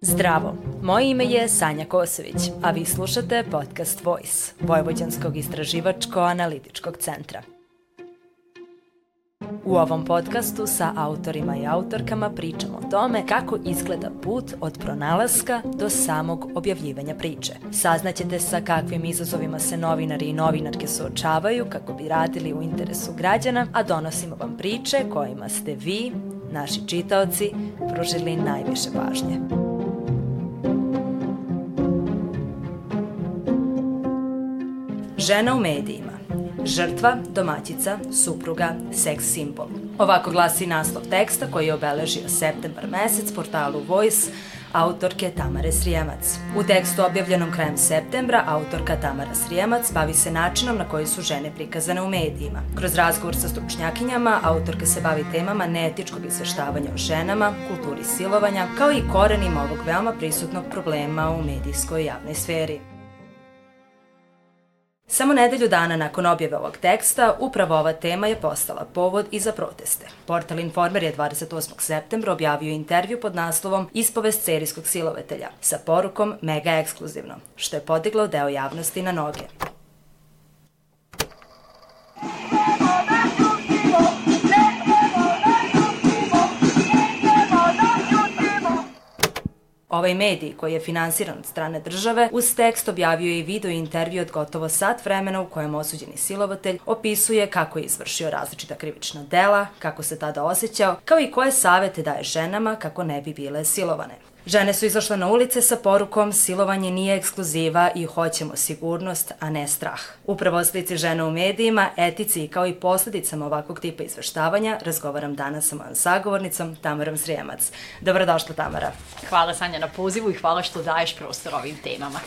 Zdravo, moje ime je Sanja Kosović, a vi slušate podcast Voice, Vojvođanskog istraživačko-analitičkog centra. U ovom podcastu sa autorima i autorkama pričamo o tome kako izgleda put od pronalaska do samog objavljivanja priče. Saznaćete sa kakvim izazovima se novinari i novinarke suočavaju kako bi radili u interesu građana, a donosimo vam priče kojima ste vi, naši čitaoci, pružili najviše pažnje. Žena u medijima. Žrtva, domaćica, supruga, seks simbol. Ovako glasi naslov teksta koji je obeležio septembar mesec portalu Voice autorke Tamare Srijemac. U tekstu objavljenom krajem septembra, autorka Tamara Srijemac bavi se načinom na koji su žene prikazane u medijima. Kroz razgovor sa stručnjakinjama, autorka se bavi temama neetičkog izveštavanja o ženama, kulturi silovanja, kao i korenima ovog veoma prisutnog problema u medijskoj javnoj sferi. Samo nedelju dana nakon objave ovog teksta, upravo ova tema je postala povod i za proteste. Portal Informer je 28. septembra objavio intervju pod naslovom Ispovest serijskog silovetelja sa porukom mega ekskluzivno, što je podiglo deo javnosti na noge. Ovaj medij, koji je finansiran od strane države, uz tekst objavio je i video intervju od gotovo sat vremena u kojem osuđeni silovatelj opisuje kako je izvršio različita krivična dela, kako se tada osjećao, kao i koje savete daje ženama kako ne bi bile silovane. Žene su izašle na ulice sa porukom silovanje nije ekskluziva i hoćemo sigurnost, a ne strah. Upravo o slici žena u medijima, etici kao i posledicama ovakvog tipa izveštavanja razgovaram danas sa mojom sagovornicom Tamarom Srijemac. Dobrodošla Tamara. Hvala Sanja na pozivu i hvala što daješ prostor ovim temama.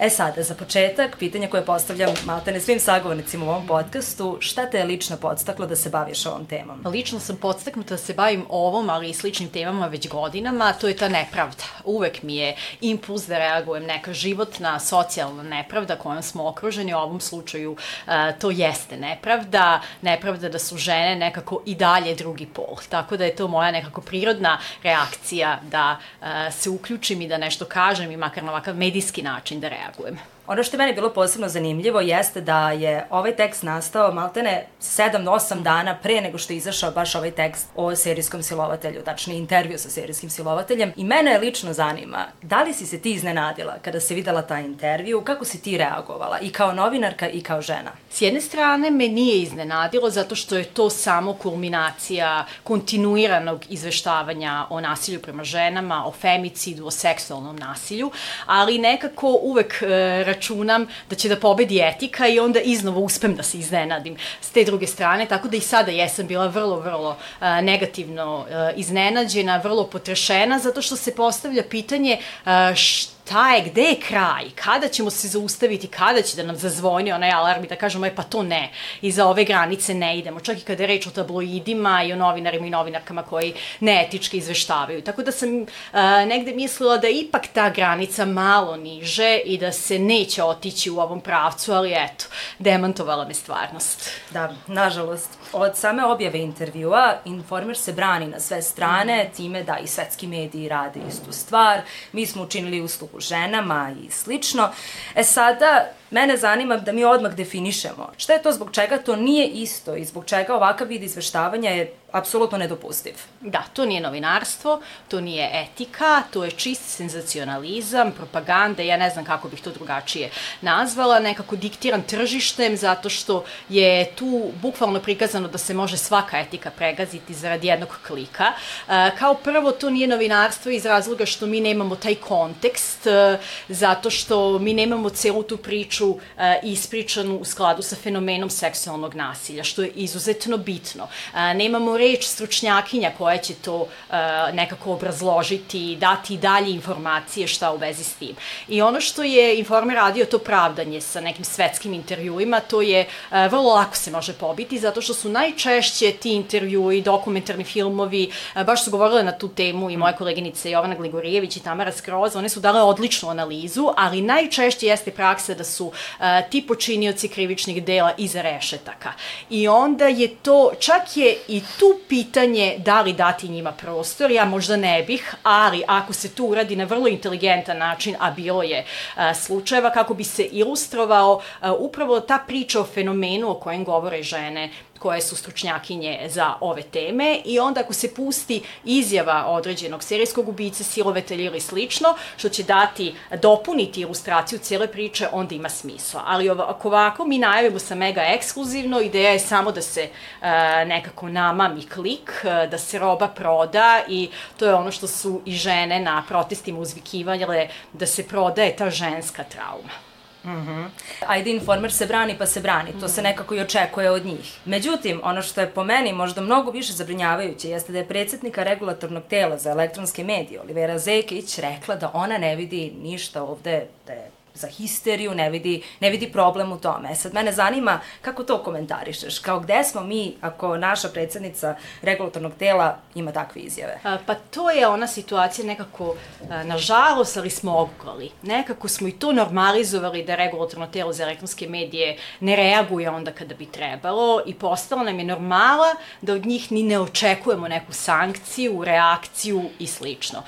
E sada, za početak, pitanje koje postavljam maltene svim sagovornicima u ovom podcastu, šta te je lično podstaklo da se baviš ovom temom? Lično sam podstaknuta da se bavim ovom, ali i sličnim temama već godinama, to je ta nepravda. Uvek mi je impuls da reagujem neka životna, socijalna nepravda kojom smo okruženi, u ovom slučaju uh, to jeste nepravda, nepravda da su žene nekako i dalje drugi pol. Tako da je to moja nekako prirodna reakcija da uh, se uključim i da nešto kažem i makar na ovakav medijski način da reagujem reagujem. Ono što je meni bilo posebno zanimljivo jeste da je ovaj tekst nastao maltene 7-8 dana pre nego što je izašao baš ovaj tekst o serijskom silovatelju, tačni intervju sa serijskim silovateljem. I mene je lično zanima, da li si se ti iznenadila kada si videla taj intervju, kako si ti reagovala i kao novinarka i kao žena? S jedne strane me nije iznenadilo zato što je to samo kulminacija kontinuiranog izveštavanja o nasilju prema ženama, o femicidu, o seksualnom nasilju, ali nekako uvek e, računam da će da pobedi etika i onda iznova uspem da se iznenadim s te druge strane, tako da i sada jesam bila vrlo, vrlo uh, negativno uh, iznenađena, vrlo potrešena, zato što se postavlja pitanje uh, šta šta je, gde je kraj, kada ćemo se zaustaviti, kada će da nam zazvoni onaj alarm i da kažemo, e pa to ne, i za ove granice ne idemo, čak i kada je reč o tabloidima i o novinarima i novinarkama koji neetički izveštavaju. Tako da sam uh, negde mislila da je ipak ta granica malo niže i da se neće otići u ovom pravcu, ali eto, demantovala me stvarnost. Da, nažalost. Od same objave intervjua, Informer se brani na sve strane, time da i svetski mediji rade istu stvar. Mi smo učinili uslugu ženama i slično. E sada, mene zanima da mi odmah definišemo šta je to zbog čega to nije isto i zbog čega ovakav vid izveštavanja je apsolutno nedopustiv. Da, to nije novinarstvo, to nije etika, to je čist senzacionalizam, propaganda, ja ne znam kako bih to drugačije nazvala, nekako diktiran tržištem zato što je tu bukvalno prikazano da se može svaka etika pregaziti zarad jednog klika. E, kao prvo, to nije novinarstvo iz razloga što mi nemamo taj kontekst, e, zato što mi nemamo celu tu priču e, ispričanu u skladu sa fenomenom seksualnog nasilja, što je izuzetno bitno. Nemamo reč stručnjakinja koja će to uh, nekako obrazložiti, dati dalje informacije šta u vezi s tim. I ono što je Informer radio to pravdanje sa nekim svetskim intervjuima, to je vrlo lako se može pobiti, zato što su najčešće ti intervjui, dokumentarni filmovi, baš su govorile na tu temu i moje koleginice Jovana Gligorijević i Tamara Skroza, one su dale odličnu analizu, ali najčešće jeste praksa da su a, ti počinioci krivičnih dela iza rešetaka. I onda je to, čak je i tu pitanje da li dati njima prostor, ja možda ne bih, ali ako se tu uradi na vrlo inteligentan način, a bilo je a, slučajeva, kako bi se ilustrovao a, upravo ta priča o fenomenu o kojem govore žene koje su stručnjakinje za ove teme i onda ako se pusti izjava određenog serijskog ubice, silovatelja ili slično, što će dati, dopuniti ilustraciju cele priče, onda ima smisla. Ali ako ovako mi najavimo sa mega ekskluzivno, ideja je samo da se uh, nekako namami klik, uh, da se roba proda i to je ono što su i žene na protestima uzvikivale, da se prodaje ta ženska trauma. Mm -hmm. Ajde, informer se brani pa se brani, to mm -hmm. se nekako i očekuje od njih. Međutim, ono što je po meni možda mnogo više zabrinjavajuće jeste da je predsednika regulatornog tela za elektronske medije, Olivera Zekić, rekla da ona ne vidi ništa ovde, da je za histeriju, ne vidi, ne vidi problem u tome. E sad, mene zanima kako to komentarišeš, kao gde smo mi ako naša predsednica regulatornog tela ima takve izjave? Pa to je ona situacija nekako, nažalost, ali smo ogukali. Nekako smo i to normalizovali da regulatorno telo za elektronske medije ne reaguje onda kada bi trebalo i postalo nam je normala da od njih ni ne očekujemo neku sankciju, reakciju i slično.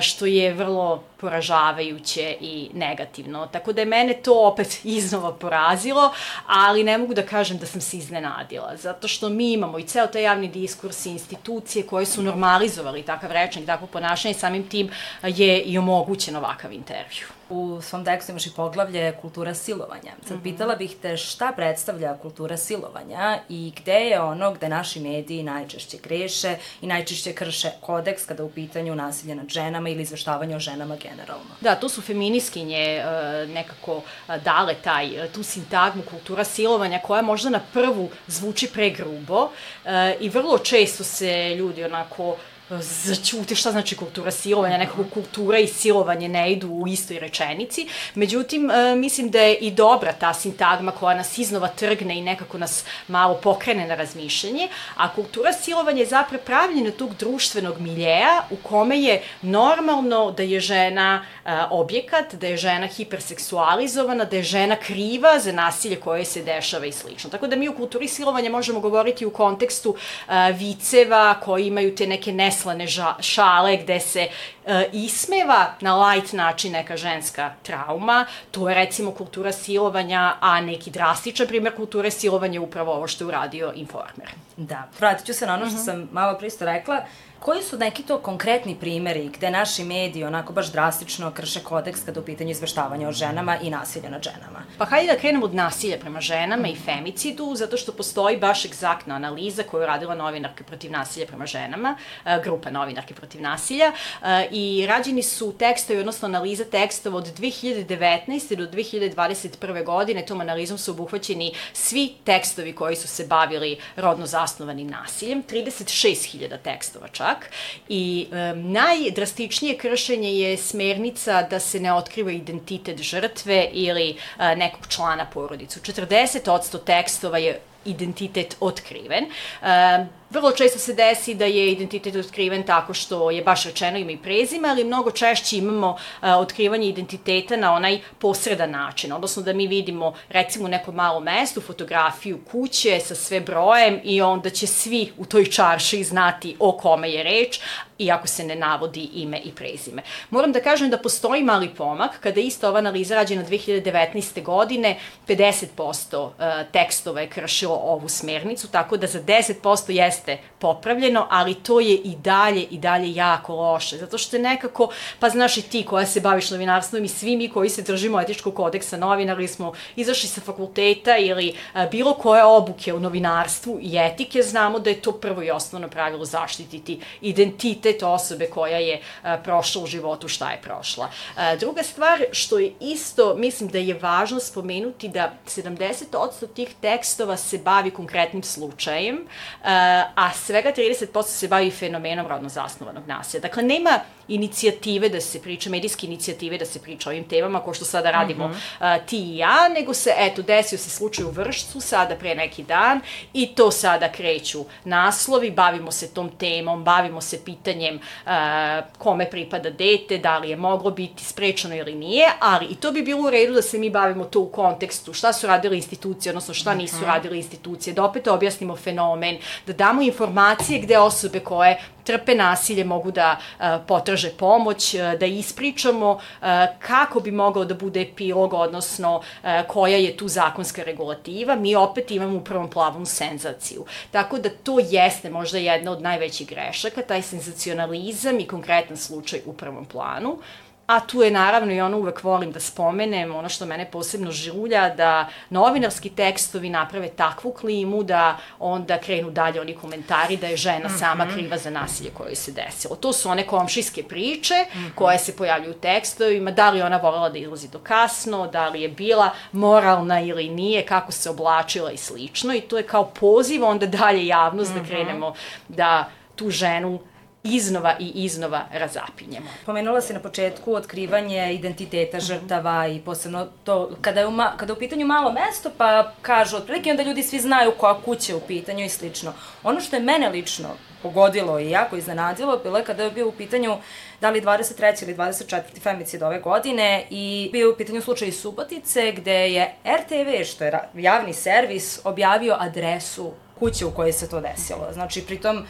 Što je vrlo poražavajuće i negativno. Tako da je mene to opet iznova porazilo, ali ne mogu da kažem da sam se iznenadila, zato što mi imamo i ceo taj javni diskurs i institucije koje su normalizovali takav rečnik, takvo ponašanje, samim tim je i omogućen ovakav intervju u svom tekstu imaš i poglavlje kultura silovanja. Sad mm -hmm. pitala bih te šta predstavlja kultura silovanja i gde je ono gde naši mediji najčešće greše i najčešće krše kodeks kada u pitanju nasilje nad ženama ili izveštavanje o ženama generalno. Da, tu su feminiskinje e, nekako e, dale taj, e, tu sintagmu kultura silovanja koja možda na prvu zvuči pregrubo i vrlo često se ljudi onako začute šta znači kultura silovanja, nekako kultura i silovanje ne idu u istoj rečenici. Međutim, e, mislim da je i dobra ta sintagma koja nas iznova trgne i nekako nas malo pokrene na razmišljanje, a kultura silovanja je zapravo pravljena tog društvenog miljeja u kome je normalno da je žena e, objekat, da je žena hiperseksualizovana, da je žena kriva za nasilje koje se dešava i slično. Tako da mi u kulturi silovanja možemo govoriti u kontekstu e, viceva koji imaju te neke nes neslane šale gde se e, ismeva na light način neka ženska trauma. To je recimo kultura silovanja, a neki drastičan primer kulture silovanja je upravo ovo što je uradio Informer. Da, vratit ću se na ono što mm -hmm. sam malo pristo rekla. Koji su neki to konkretni primeri gde naši mediji onako baš drastično krše kodeks kada u pitanju izveštavanja o ženama i nasilja nad ženama? Pa hajde da krenemo od nasilja prema ženama i femicidu, zato što postoji baš egzaktna analiza koju je radila novinarka protiv nasilja prema ženama, e, grupa novinarke protiv nasilja, e, i rađeni su tekstovi, odnosno analiza tekstova od 2019. do 2021. godine. Tom analizom su obuhvaćeni svi tekstovi koji su se bavili rodno zasnovanim nasiljem, 36.000 tekstova čak čak. I um, najdrastičnije kršenje je smernica da se ne otkriva identitet žrtve ili uh, nekog člana porodicu. 40% tekstova je identitet otkriven. Um, Vrlo često se desi da je identitet otkriven tako što je baš rečeno ime i prezime, ali mnogo češće imamo uh, otkrivanje identiteta na onaj posredan način, odnosno da mi vidimo recimo u nekom malom mestu fotografiju kuće sa sve brojem i onda će svi u toj čarši znati o kome je reč, iako se ne navodi ime i prezime. Moram da kažem da postoji mali pomak, kada je ista ova analiza rađena 2019. godine, 50% uh, tekstova je kršilo ovu smernicu, tako da za 10% jeste jeste popravljeno, ali to je i dalje i dalje jako loše, zato što je nekako, pa znaš i ti koja se baviš novinarstvom i svi mi koji se držimo etičkog kodeksa novinari smo izašli sa fakulteta ili a, bilo koje obuke u novinarstvu i etike, znamo da je to prvo i osnovno pravilo zaštititi identitet osobe koja je a, prošla u životu šta je prošla. A, druga stvar, što je isto, mislim da je važno spomenuti da 70% tih tekstova se bavi konkretnim slučajem, a svega 30% se bavi fenomenom rodno zasnovanog nasilja. Dakle, nema inicijative da se priča, medijske inicijative da se priča o ovim temama, ko što sada radimo mm -hmm. uh, ti i ja, nego se, eto, desio se slučaj u Vršcu sada pre neki dan i to sada kreću naslovi, bavimo se tom temom, bavimo se pitanjem uh, kome pripada dete, da li je moglo biti sprečeno ili nije, ali i to bi bilo u redu da se mi bavimo to u kontekstu šta su radile institucije, odnosno šta nisu mhm. radile institucije, da opet objasnimo fenomen, da damo informacije gde osobe koje trpe nasilje mogu da uh, potraže pomoć, uh, da ispričamo uh, kako bi mogao da bude epilog, odnosno koja je tu zakonska regulativa. Mi opet imamo u prvom plavom senzaciju. Tako da to jeste možda jedna od najvećih grešaka, taj senzacionalizam i konkretan slučaj u prvom planu. A tu je naravno i ono uvek volim da spomenem, ono što mene posebno žulja, da novinarski tekstovi naprave takvu klimu da onda krenu dalje oni komentari da je žena sama mhm. kriva za nasilje koje se desilo. To su one komšijske priče koje se pojavljuju u tekstovima, da li ona volala da izlazi do kasno, da li je bila moralna ili nije, kako se oblačila i slično i to je kao poziv onda dalje javnost da mhm. krenemo da tu ženu iznova i iznova razapinjemo. Pomenula si na početku otkrivanje identiteta žrtava i posebno to kada je u, ma, kada je u pitanju malo mesto pa kažu otprilike onda ljudi svi znaju koja kuća je u pitanju i slično. Ono što je mene lično pogodilo i jako iznenadilo bilo je kada je bio u pitanju da li 23. ili 24. femicid ove godine i bio u pitanju slučaj Subotice gde je RTV, što je javni servis, objavio adresu kuće u kojoj se to desilo. Znači, pritom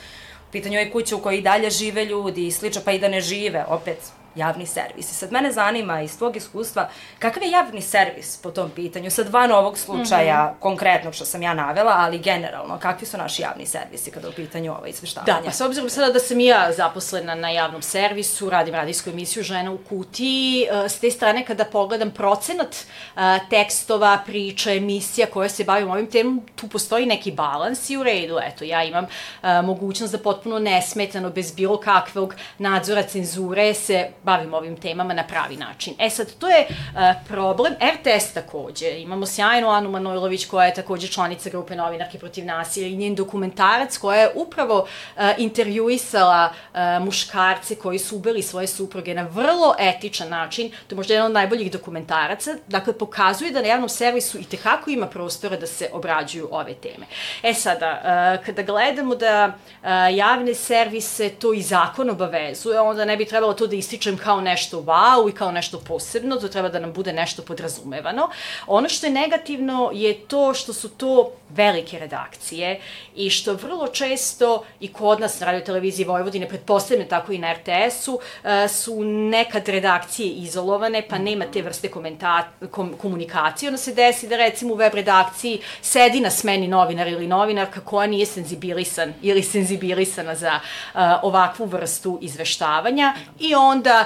pitanju je kuća u kojoj i dalje žive ljudi i slično, pa i da ne žive, opet javni servis. I sad mene zanima iz tvog iskustva, kakav je javni servis po tom pitanju? Sad van ovog slučaja mm -hmm. konkretnog što sam ja navela, ali generalno, kakvi su naši javni servisi kada je u pitanju ova izveštavanja? Da, pa s obzirom sada da sam ja zaposlena na javnom servisu, radim radijsku emisiju Žena u kutiji, e, s te strane kada pogledam procenat e, tekstova, priča, emisija koje se bavim ovim temom, tu postoji neki balans i u redu. Eto, ja imam e, mogućnost da potpuno nesmetano, bez bilo kakvog nadzora, cenzure, se bavim ovim temama na pravi način. E sad, to je uh, problem. RTS takođe. Imamo sjajnu Anu Manojlović koja je takođe članica grupe novinarke protiv nasilja i njen dokumentarac koja je upravo uh, intervjuisala uh, muškarce koji su ubili svoje supruge na vrlo etičan način. To je možda jedan od najboljih dokumentaraca. Dakle, pokazuje da na javnom servisu i tekako ima prostora da se obrađuju ove teme. E sada, uh, kada gledamo da uh, javne servise to i zakon obavezuje, onda ne bi trebalo to da ističem kažem kao nešto wow i kao nešto posebno, to treba da nam bude nešto podrazumevano. Ono što je negativno je to što su to velike redakcije i što vrlo često i kod nas na radio televiziji Vojvodine, pretpostavljeno tako i na RTS-u, e, su nekad redakcije izolovane, pa nema te vrste kom, komunikacije. Ono se desi da recimo u web redakciji sedi na smeni novinar ili novinarka koja nije senzibilisan ili senzibilisana za uh, ovakvu vrstu izveštavanja i onda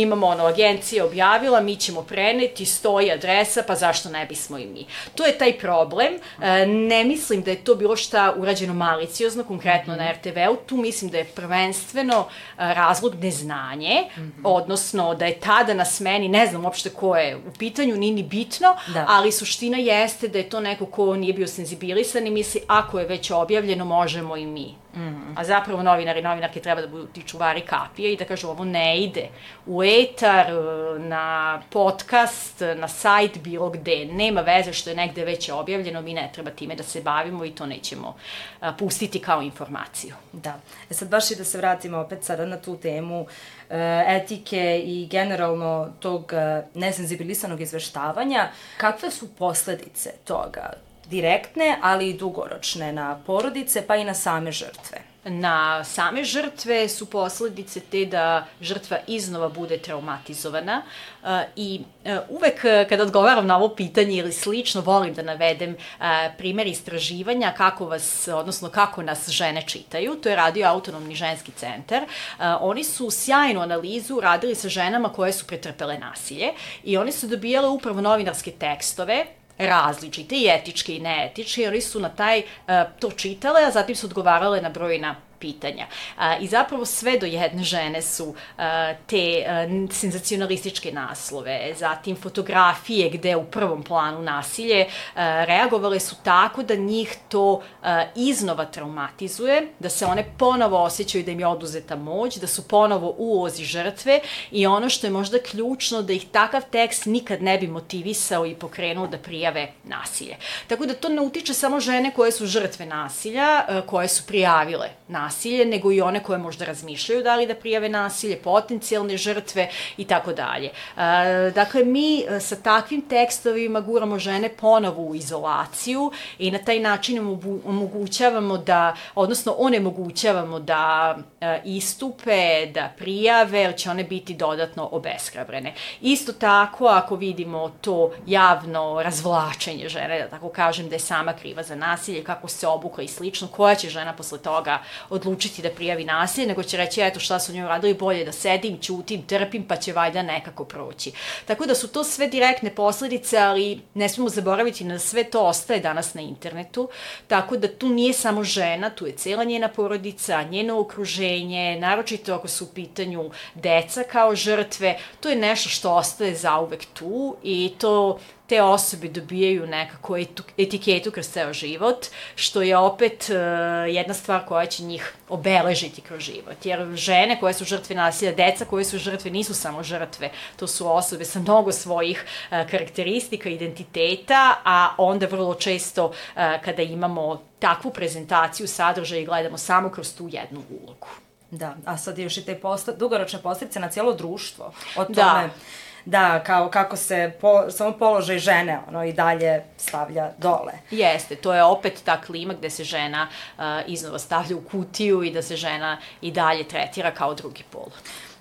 imamo ono, agencija objavila, mi ćemo preneti, stoji adresa, pa zašto ne bismo i mi. To je taj problem. E, ne mislim da je to bilo šta urađeno maliciozno, konkretno na RTV-u. Tu mislim da je prvenstveno e, razlog neznanje, mm -hmm. odnosno da je tada na smeni, ne znam uopšte ko je u pitanju, nije ni bitno, da. ali suština jeste da je to neko ko nije bio senzibilisan i misli ako je već objavljeno, možemo i mi. Mm. A zapravo novinari i novinarke treba da budu ti čuvari kapije i da kažu ovo ne ide u etar, na podcast, na sajt, bilo gde. Nema veze što je negde već objavljeno, mi ne treba time da se bavimo i to nećemo a, pustiti kao informaciju. Da. E sad baš i da se vratimo opet sada na tu temu e, etike i generalno tog e, nesenzibilisanog izveštavanja. Kakve su posledice toga? direktne, ali i dugoročne na porodice, pa i na same žrtve. Na same žrtve su posledice te da žrtva iznova bude traumatizovana uh, i uh, uvek kada odgovaram na ovo pitanje ili slično volim da navedem primer istraživanja kako vas, odnosno kako nas žene čitaju. To je radio Autonomni ženski centar. Oni su sjajnu analizu radili sa ženama koje su pretrpele nasilje i oni su dobijale upravo novinarske tekstove različite i etičke i neetičke, oni su na taj, uh, to čitale, a zatim su odgovarale na brojna pitanja. I zapravo sve do jedne žene su te senzacionalističke naslove, zatim fotografije gde u prvom planu nasilje reagovale su tako da njih to iznova traumatizuje, da se one ponovo osjećaju da im je oduzeta moć, da su ponovo u ozi žrtve i ono što je možda ključno da ih takav tekst nikad ne bi motivisao i pokrenuo da prijave nasilje. Tako da to ne utiče samo žene koje su žrtve nasilja, koje su prijavile nasilje, nasilje, nego i one koje možda razmišljaju da li da prijave nasilje, potencijalne žrtve i tako dalje. Dakle, mi e, sa takvim tekstovima guramo žene ponovo u izolaciju i na taj način omogućavamo da, odnosno onemogućavamo da e, istupe, da prijave, jer će one biti dodatno obeshrabrene. Isto tako, ako vidimo to javno razvlačenje žene, da tako kažem, da je sama kriva za nasilje, kako se obukla i slično, koja će žena posle toga odlučiti da prijavi nasilje, nego će reći, eto šta su njoj radili, bolje da sedim, ćutim, trpim, pa će valjda nekako proći. Tako da su to sve direktne posledice, ali ne smemo zaboraviti na sve to ostaje danas na internetu, tako da tu nije samo žena, tu je cela njena porodica, njeno okruženje, naročito ako su u pitanju deca kao žrtve, to je nešto što ostaje zauvek tu i to te osobe dobijaju nekako etiketu kroz ceo život, što je opet uh, jedna stvar koja će njih obeležiti kroz život. Jer žene koje su žrtve nasilja, deca koje su žrtve nisu samo žrtve, to su osobe sa mnogo svojih uh, karakteristika, identiteta, a onda vrlo često uh, kada imamo takvu prezentaciju sadržaja i gledamo samo kroz tu jednu ulogu. Da, a sad još i te posta, dugoročne posledice na cijelo društvo. O da. tome, da da, kao kako se po, samo položaj žene ono i dalje stavlja dole. Jeste, to je opet ta klima gde se žena uh, iznova stavlja u kutiju i da se žena i dalje tretira kao drugi pol.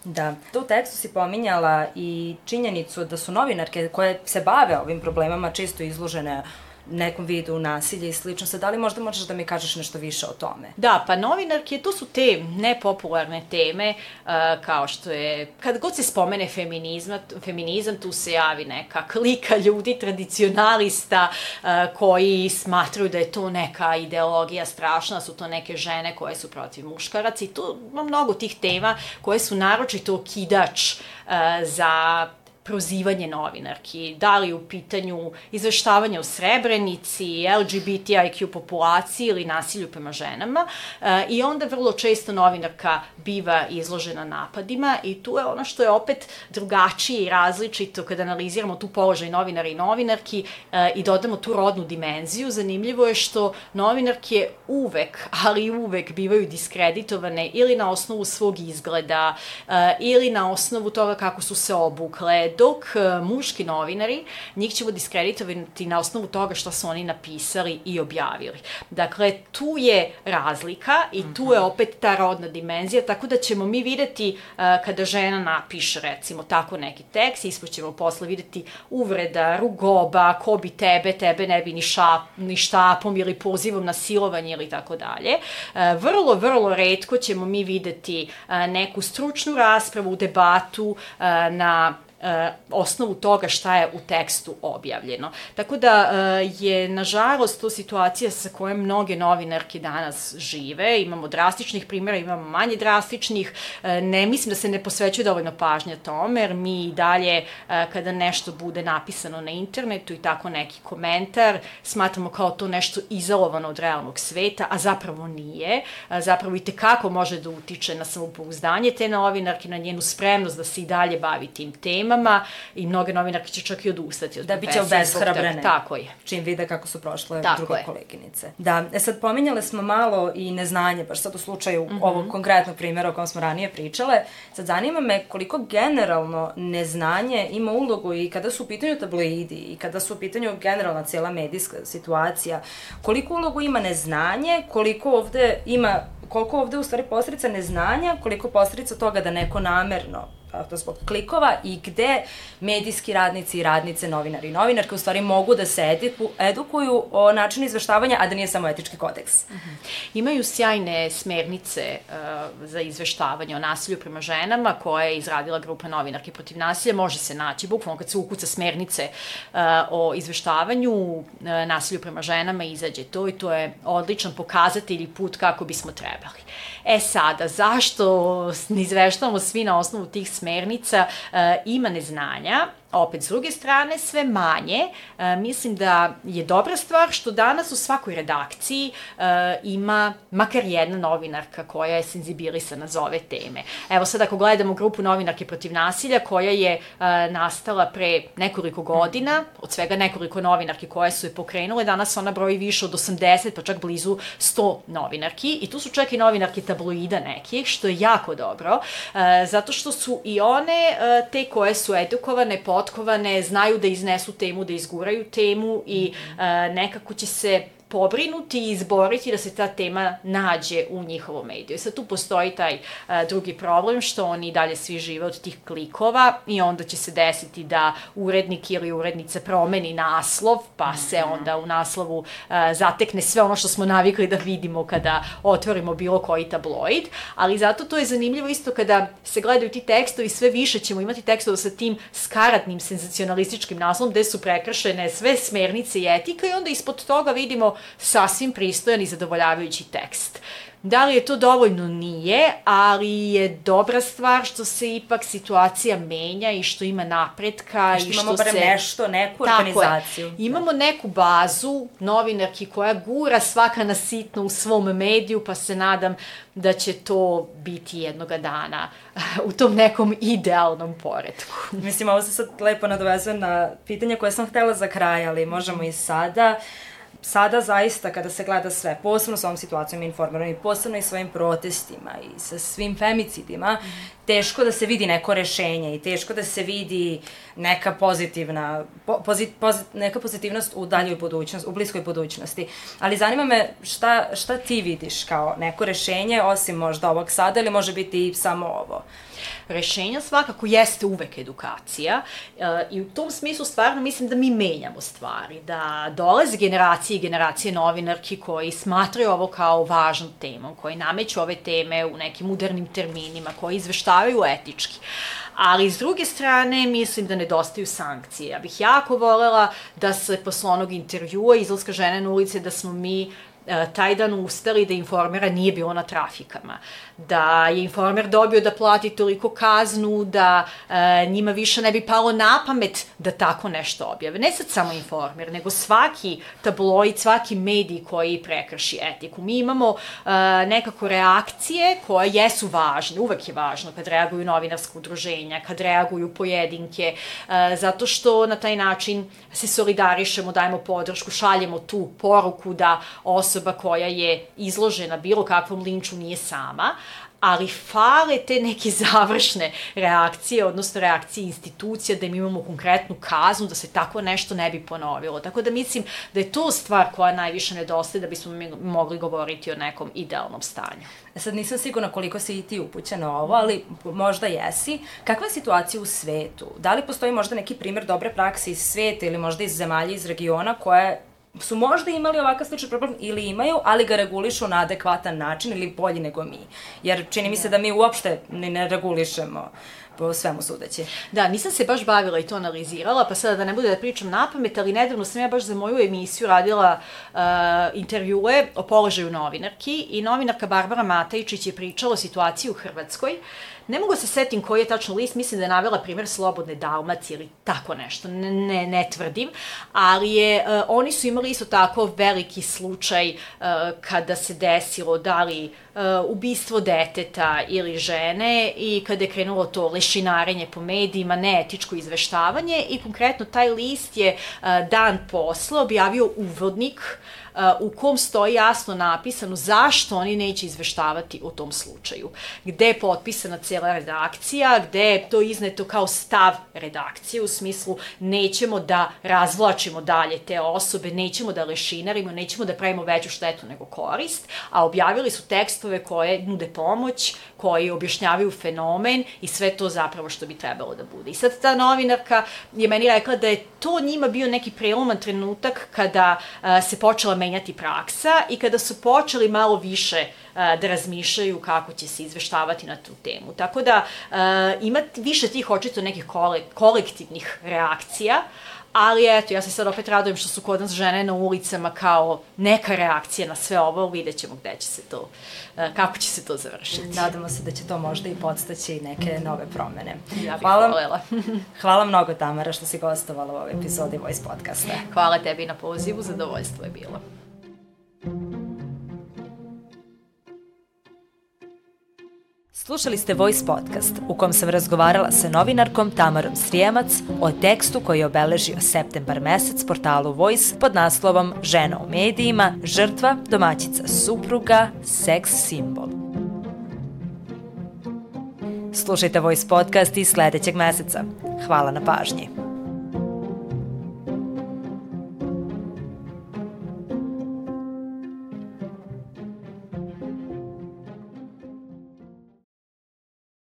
Da. Tu u tekstu si pominjala i činjenicu da su novinarke koje se bave ovim problemama čisto izložene nekom vidu nasilja i slično. Sad, da li možda možeš da mi kažeš nešto više o tome? Da, pa novinarke, to su te nepopularne teme, uh, kao što je, kad god se spomene feminizma, feminizam, tu se javi neka klika ljudi, tradicionalista, uh, koji smatruju da je to neka ideologija strašna, su to neke žene koje su protiv muškaraca i tu ima mnogo tih tema koje su naročito okidač uh, za prozivanje novinarki, da li u pitanju izveštavanja o Srebrenici, LGBTIQ populaciji ili nasilju prema ženama e, i onda vrlo često novinarka biva izložena napadima i tu je ono što je opet drugačije i različito kada analiziramo tu položaj novinara i novinarki e, i dodamo tu rodnu dimenziju. Zanimljivo je što novinarke uvek, ali uvek bivaju diskreditovane ili na osnovu svog izgleda e, ili na osnovu toga kako su se obukle, dok e, muški novinari, njih ćemo diskreditovati na osnovu toga što su oni napisali i objavili. Dakle, tu je razlika i tu je mhm. opet ta rodna dimenzija, tako da ćemo mi videti uh, kada žena napiše, recimo, tako neki tekst, ispod ćemo posle videti uvreda, rugoba, ko bi tebe, tebe ne bi ni, šap, ni štapom ili pozivom na silovanje ili tako dalje. E, vrlo, vrlo redko ćemo mi videti neku stručnu raspravu, debatu na e, osnovu toga šta je u tekstu objavljeno. Tako da e, je, nažalost, to situacija sa kojom mnoge novinarke danas žive. Imamo drastičnih primjera, imamo manje drastičnih. E, ne mislim da se ne posvećuje dovoljno pažnja tome, jer mi i dalje, kada nešto bude napisano na internetu i tako neki komentar, smatramo kao to nešto izolovano od realnog sveta, a zapravo nije. Zapravo i tekako može da utiče na samopouzdanje te novinarke, na njenu spremnost da se i dalje bavi tim temama temama i mnoge novinarke će čak i odustati od da biće obeshrabrene. Tako je. Čim vide kako su prošle Tako druge je. koleginice. Da, e sad pominjale smo malo i neznanje, baš sad u slučaju mm -hmm. ovog konkretnog primjera o kojem smo ranije pričale. Sad zanima me koliko generalno neznanje ima ulogu i kada su u pitanju tabloidi i kada su u pitanju generalna cijela medijska situacija, koliko ulogu ima neznanje, koliko ovde ima koliko ovde u stvari posledica neznanja, koliko posledica toga da neko namerno to zbog klikova i gde medijski radnici i radnice, novinari i novinarke u stvari mogu da se ediku, edukuju o načinu izveštavanja, a da nije samo etički kodeks. Mm -hmm. Imaju sjajne smernice uh, za izveštavanje o nasilju prema ženama koje je izradila grupa novinarke protiv nasilja. Može se naći, bukvalno kad se ukuca smernice uh, o izveštavanju uh, nasilju prema ženama izađe to i to je odličan pokazatelj i put kako bismo trebali. E sada, zašto ne izveštavamo svi na osnovu tih smernica, uh, ima neznanja, opet s druge strane sve manje. E, mislim da je dobra stvar što danas u svakoj redakciji e, ima makar jedna novinarka koja je senzibilisana za ove teme. Evo sad ako gledamo grupu novinarke protiv nasilja koja je e, nastala pre nekoliko godina, od svega nekoliko novinarki koje su je pokrenule, danas ona broji više od 80 pa čak blizu 100 novinarki i tu su čak i novinarke tabloida nekih, što je jako dobro, e, zato što su i one e, te koje su edukovane, potkovane, znaju da iznesu temu, da izguraju temu i e, nekako će se pobrinuti i izboriti da se ta tema nađe u njihovom mediju. I sad tu postoji taj a, e, drugi problem što oni dalje svi žive od tih klikova i onda će se desiti da urednik ili urednica promeni naslov, pa se mhm. onda u naslovu a, e, zatekne sve ono što smo navikli da vidimo kada otvorimo bilo koji tabloid, ali zato to je zanimljivo isto kada se gledaju ti tekstovi, sve više ćemo imati tekstova sa tim skaratnim senzacionalističkim naslovom gde su prekršene sve smernice i etika i onda ispod toga vidimo sasvim pristojan i zadovoljavajući tekst. Da li je to dovoljno? Nije, ali je dobra stvar što se ipak situacija menja i što ima napretka što i što imamo se... nešto, neku Tako organizaciju. Je. Imamo da. neku bazu novinarki koja gura svaka na sitno u svom mediju, pa se nadam da će to biti jednoga dana u tom nekom idealnom poredku. Mislim, ovo se sad lepo nadovezuje na pitanje koje sam htela za kraj, ali možemo i sada. Uh, sada zaista kada se gleda sve, posebno s ovom situacijom informerom i posebno i svojim protestima i sa svim femicidima, teško da se vidi neko rešenje i teško da se vidi neka pozitivna, po, pozit, pozit, neka pozitivnost u daljoj budućnosti, u bliskoj budućnosti. Ali zanima me šta, šta ti vidiš kao neko rešenje, osim možda ovog sada ili može biti i samo ovo? Rešenja svakako jeste uvek edukacija e, i u tom smislu stvarno mislim da mi menjamo stvari, da dolaze generacije i generacije novinarki koji smatraju ovo kao važnom temom, koji nameću ove teme u nekim udarnim terminima, koji izveštavaju etički. Ali s druge strane mislim da nedostaju sankcije. Ja bih jako volela da se posle onog intervjua izlaska žene na ulice da smo mi E, taj dan ustali da informera nije bilo na trafikama, da je informer dobio da plati toliko kaznu da e, njima više ne bi palo na pamet da tako nešto objave. Ne sad samo informer, nego svaki tabloid, svaki medij koji prekrši etiku. Mi imamo e, nekako reakcije koje jesu važne, uvek je važno kad reaguju novinarske udruženja, kad reaguju pojedinke, e, zato što na taj način se solidarišemo, dajemo podršku, šaljemo tu poruku da osoba koja je izložena bilo kakvom linču nije sama, ali fale te neke završne reakcije, odnosno reakcije institucija, da im imamo konkretnu kaznu, da se tako nešto ne bi ponovilo. Tako da mislim da je to stvar koja najviše nedostaje da bismo mi mogli govoriti o nekom idealnom stanju. E sad nisam sigurna koliko si i ti upućena ovo, ali možda jesi. Kakva je situacija u svetu? Da li postoji možda neki primjer dobre prakse iz sveta ili možda iz zemalja iz regiona koje su možda imali ovakav sličan problem ili imaju, ali ga regulišu na adekvatan način ili bolji nego mi. Jer čini mi se da mi uopšte ne, ne regulišemo po svemu sudeći. Da, nisam se baš bavila i to analizirala, pa sada da ne bude da pričam na pamet, ali nedavno sam ja baš za moju emisiju radila uh, intervjue o položaju novinarki i novinarka Barbara Matajičić je pričala o situaciji u Hrvatskoj. Ne mogu se setim koji je tačno list, mislim da je navela primjer Slobodne Dalmacije ili tako nešto, ne, ne, ne tvrdim, ali je, uh, oni su imali isto tako veliki slučaj uh, kada se desilo da li ubistvo deteta ili žene i kada je krenulo to lešinarenje po medijima, neetičko izveštavanje i konkretno taj list je uh, dan posle objavio uvodnik uh, u kom stoji jasno napisano zašto oni neće izveštavati o tom slučaju. Gde je potpisana cijela redakcija, gde je to izneto kao stav redakcije, u smislu nećemo da razvlačimo dalje te osobe, nećemo da lešinarimo, nećemo da pravimo veću štetu nego korist, a objavili su tekstove koje nude pomoć, koji objašnjavaju fenomen i sve to zapravo što bi trebalo da bude. I sad ta novinarka je meni rekla da je to njima bio neki preloman trenutak kada uh, se počela menjati praksa i kada su počeli malo više uh, da razmišljaju kako će se izveštavati na tu temu. Tako da uh, ima više tih očito nekih kole, kolektivnih reakcija, Ali eto, ja se sad opet radujem što su kod nas žene na ulicama kao neka reakcija na sve ovo, vidjet ćemo gde će se to, e, kako će se to završiti. Nadamo se da će to možda i podstaći neke nove promene. Ja bih hvala, voljela. hvala mnogo Tamara što si gostovala u ovoj epizodi Voice podcasta. Hvala tebi na pozivu, zadovoljstvo je bilo. Slušali ste Voice podcast u kom sam razgovarala sa novinarkom Tamarom Srijemac o tekstu koji je obeležio septembar mesec portalu Voice pod naslovom Žena u medijima, žrtva, domaćica supruga, seks simbol. Slušajte Voice podcast i sledećeg meseca. Hvala na pažnji.